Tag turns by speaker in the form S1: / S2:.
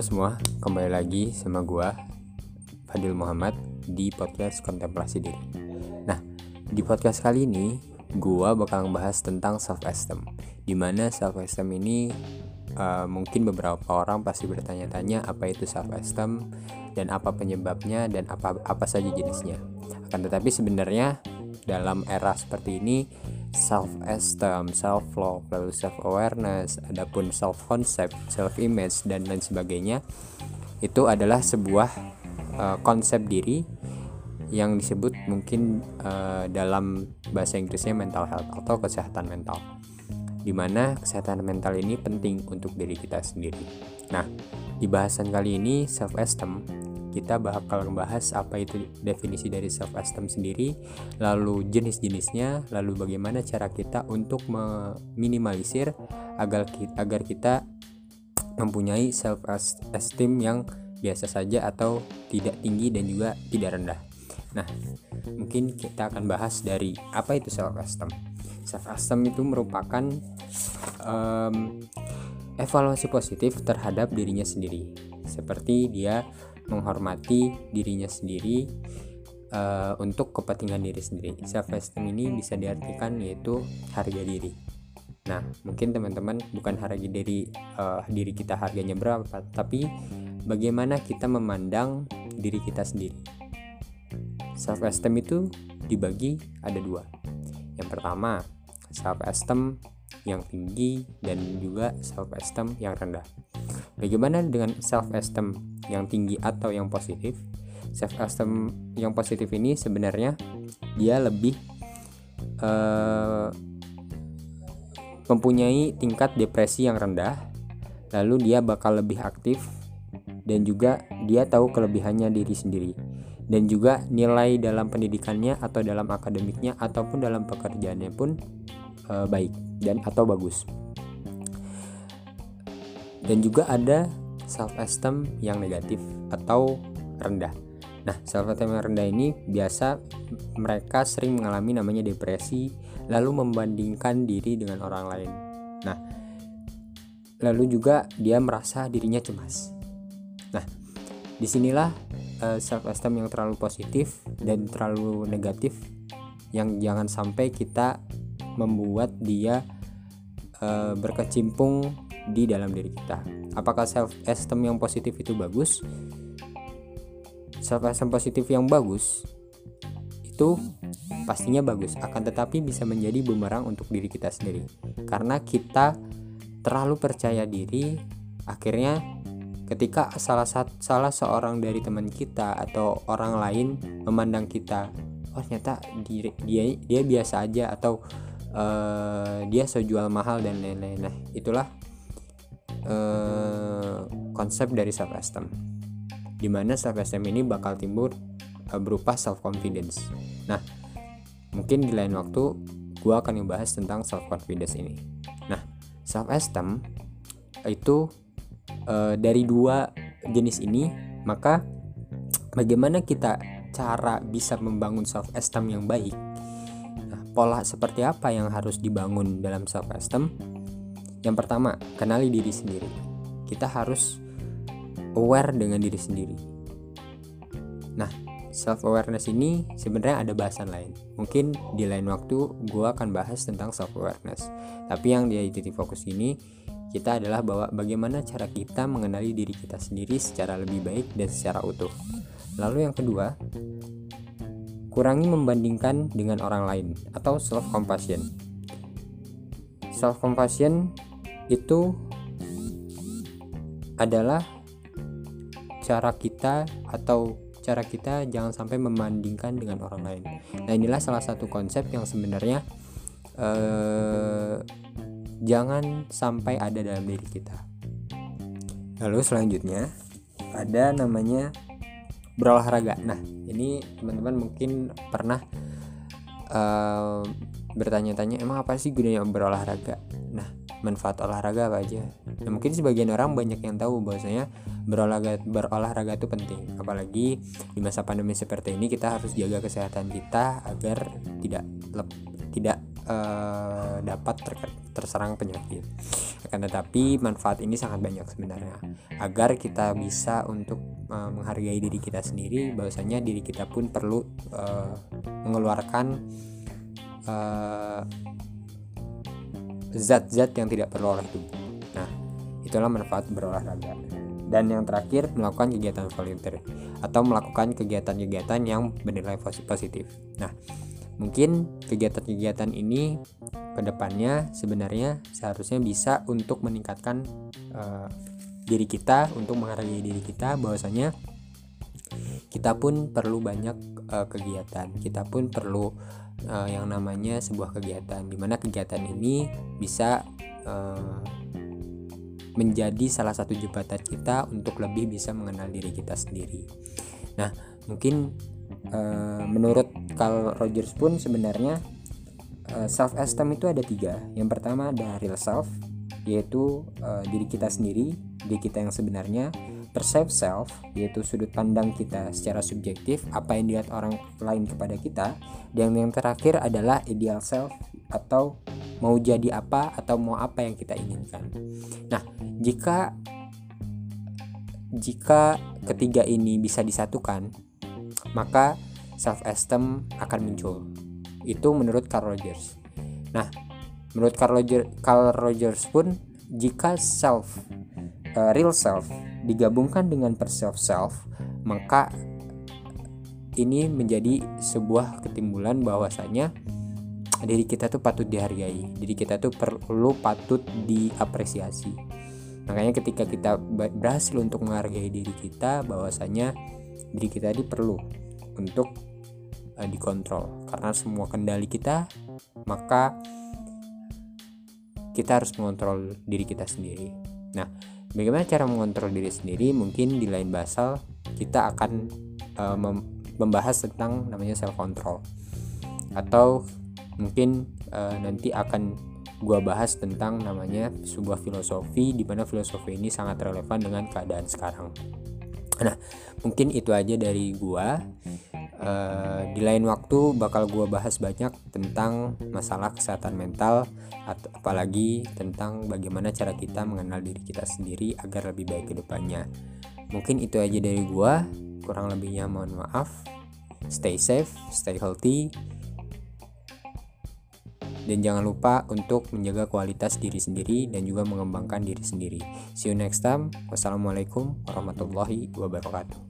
S1: Halo semua, kembali lagi sama gua Fadil Muhammad di podcast Kontemplasi Diri. Nah, di podcast kali ini gua bakal membahas tentang self esteem. Di mana self esteem ini uh, mungkin beberapa orang pasti bertanya-tanya apa itu self esteem dan apa penyebabnya dan apa apa saja jenisnya. Akan tetapi sebenarnya dalam era seperti ini self esteem, self love, lalu self awareness, adapun self concept, self image dan lain sebagainya itu adalah sebuah uh, konsep diri yang disebut mungkin uh, dalam bahasa Inggrisnya mental health atau kesehatan mental. Di mana kesehatan mental ini penting untuk diri kita sendiri. Nah, di bahasan kali ini self esteem kita bakal membahas apa itu definisi dari self esteem sendiri, lalu jenis-jenisnya, lalu bagaimana cara kita untuk meminimalisir agar kita, agar kita mempunyai self esteem yang biasa saja atau tidak tinggi dan juga tidak rendah. Nah, mungkin kita akan bahas dari apa itu self esteem. Self esteem itu merupakan um, evaluasi positif terhadap dirinya sendiri. Seperti dia menghormati dirinya sendiri uh, untuk kepentingan diri sendiri. Self esteem ini bisa diartikan yaitu harga diri. Nah, mungkin teman-teman bukan harga diri uh, diri kita harganya berapa, tapi bagaimana kita memandang diri kita sendiri. Self esteem itu dibagi ada dua. Yang pertama, self esteem yang tinggi dan juga self esteem yang rendah. Bagaimana dengan self esteem yang tinggi atau yang positif? Self esteem yang positif ini sebenarnya dia lebih uh, mempunyai tingkat depresi yang rendah lalu dia bakal lebih aktif dan juga dia tahu kelebihannya diri sendiri dan juga nilai dalam pendidikannya atau dalam akademiknya ataupun dalam pekerjaannya pun uh, baik dan atau bagus dan juga ada self esteem yang negatif atau rendah. Nah, self esteem yang rendah ini biasa mereka sering mengalami namanya depresi, lalu membandingkan diri dengan orang lain. Nah, lalu juga dia merasa dirinya cemas. Nah, di sinilah eh, self esteem yang terlalu positif dan terlalu negatif yang jangan sampai kita membuat dia uh, berkecimpung di dalam diri kita. Apakah self esteem yang positif itu bagus? Self esteem positif yang bagus itu pastinya bagus, akan tetapi bisa menjadi bumerang untuk diri kita sendiri. Karena kita terlalu percaya diri, akhirnya ketika salah salah seorang dari teman kita atau orang lain memandang kita, oh ternyata dia dia, dia biasa aja atau uh, dia sejual mahal dan lain-lain. Nah, itulah uh, konsep dari self esteem di mana self esteem ini bakal timbul uh, berupa self confidence nah mungkin di lain waktu gue akan membahas tentang self confidence ini. Nah self esteem itu uh, dari dua jenis ini maka bagaimana kita cara bisa membangun self esteem yang baik? Nah, pola seperti apa yang harus dibangun dalam self esteem yang pertama, kenali diri sendiri. Kita harus aware dengan diri sendiri. Nah, self awareness ini sebenarnya ada bahasan lain. Mungkin di lain waktu gue akan bahas tentang self awareness. Tapi yang dia titik fokus ini kita adalah bahwa bagaimana cara kita mengenali diri kita sendiri secara lebih baik dan secara utuh. Lalu yang kedua, kurangi membandingkan dengan orang lain atau self compassion. Self compassion itu adalah cara kita atau cara kita jangan sampai membandingkan dengan orang lain. Nah inilah salah satu konsep yang sebenarnya eh, jangan sampai ada dalam diri kita. Lalu selanjutnya ada namanya berolahraga. Nah ini teman-teman mungkin pernah uh, bertanya-tanya emang apa sih gunanya berolahraga? Nah manfaat olahraga apa aja nah, mungkin sebagian orang banyak yang tahu bahwasanya berolahraga berolahraga itu penting apalagi di masa pandemi seperti ini kita harus jaga kesehatan kita agar tidak lep, tidak uh, dapat ter terserang penyakit. Akan tetapi manfaat ini sangat banyak sebenarnya. Agar kita bisa untuk uh, menghargai diri kita sendiri, bahwasanya diri kita pun perlu uh, mengeluarkan zat-zat yang tidak perlu oleh tubuh. Nah, itulah manfaat berolahraga. Dan yang terakhir, melakukan kegiatan volunteer atau melakukan kegiatan-kegiatan yang bernilai positif. Nah, mungkin kegiatan-kegiatan ini ke depannya sebenarnya seharusnya bisa untuk meningkatkan uh, diri kita, untuk menghargai diri kita, bahwasanya kita pun perlu banyak uh, kegiatan, kita pun perlu uh, yang namanya sebuah kegiatan, di mana kegiatan ini bisa uh, menjadi salah satu jembatan kita untuk lebih bisa mengenal diri kita sendiri. Nah, mungkin uh, menurut Carl Rogers pun sebenarnya uh, self esteem itu ada tiga. Yang pertama ada real self, yaitu uh, diri kita sendiri, diri kita yang sebenarnya. Perceived self, yaitu sudut pandang kita secara subjektif, apa yang dilihat orang lain kepada kita. Dan yang terakhir adalah ideal self atau mau jadi apa atau mau apa yang kita inginkan. Nah, jika jika ketiga ini bisa disatukan, maka self esteem akan muncul. Itu menurut Carl Rogers. Nah, menurut Carl Rogers, Carl Rogers pun jika self uh, real self digabungkan dengan perceived self, maka ini menjadi sebuah ketimbulan bahwasanya diri kita tuh patut dihargai. Diri kita tuh perlu patut diapresiasi. Makanya ketika kita berhasil untuk menghargai diri kita bahwasanya diri kita ini perlu untuk uh, dikontrol. Karena semua kendali kita maka kita harus mengontrol diri kita sendiri. Nah bagaimana cara mengontrol diri sendiri mungkin di lain basal kita akan uh, membahas tentang namanya self control atau mungkin uh, nanti akan gua bahas tentang namanya sebuah filosofi di mana filosofi ini sangat relevan dengan keadaan sekarang. Nah, mungkin itu aja dari gua. Uh, di lain waktu bakal gua bahas banyak tentang masalah kesehatan mental atau apalagi tentang bagaimana cara kita mengenal diri kita sendiri agar lebih baik ke depannya. Mungkin itu aja dari gua. Kurang lebihnya mohon maaf. Stay safe, stay healthy dan jangan lupa untuk menjaga kualitas diri sendiri dan juga mengembangkan diri sendiri. See you next time. Wassalamualaikum warahmatullahi wabarakatuh.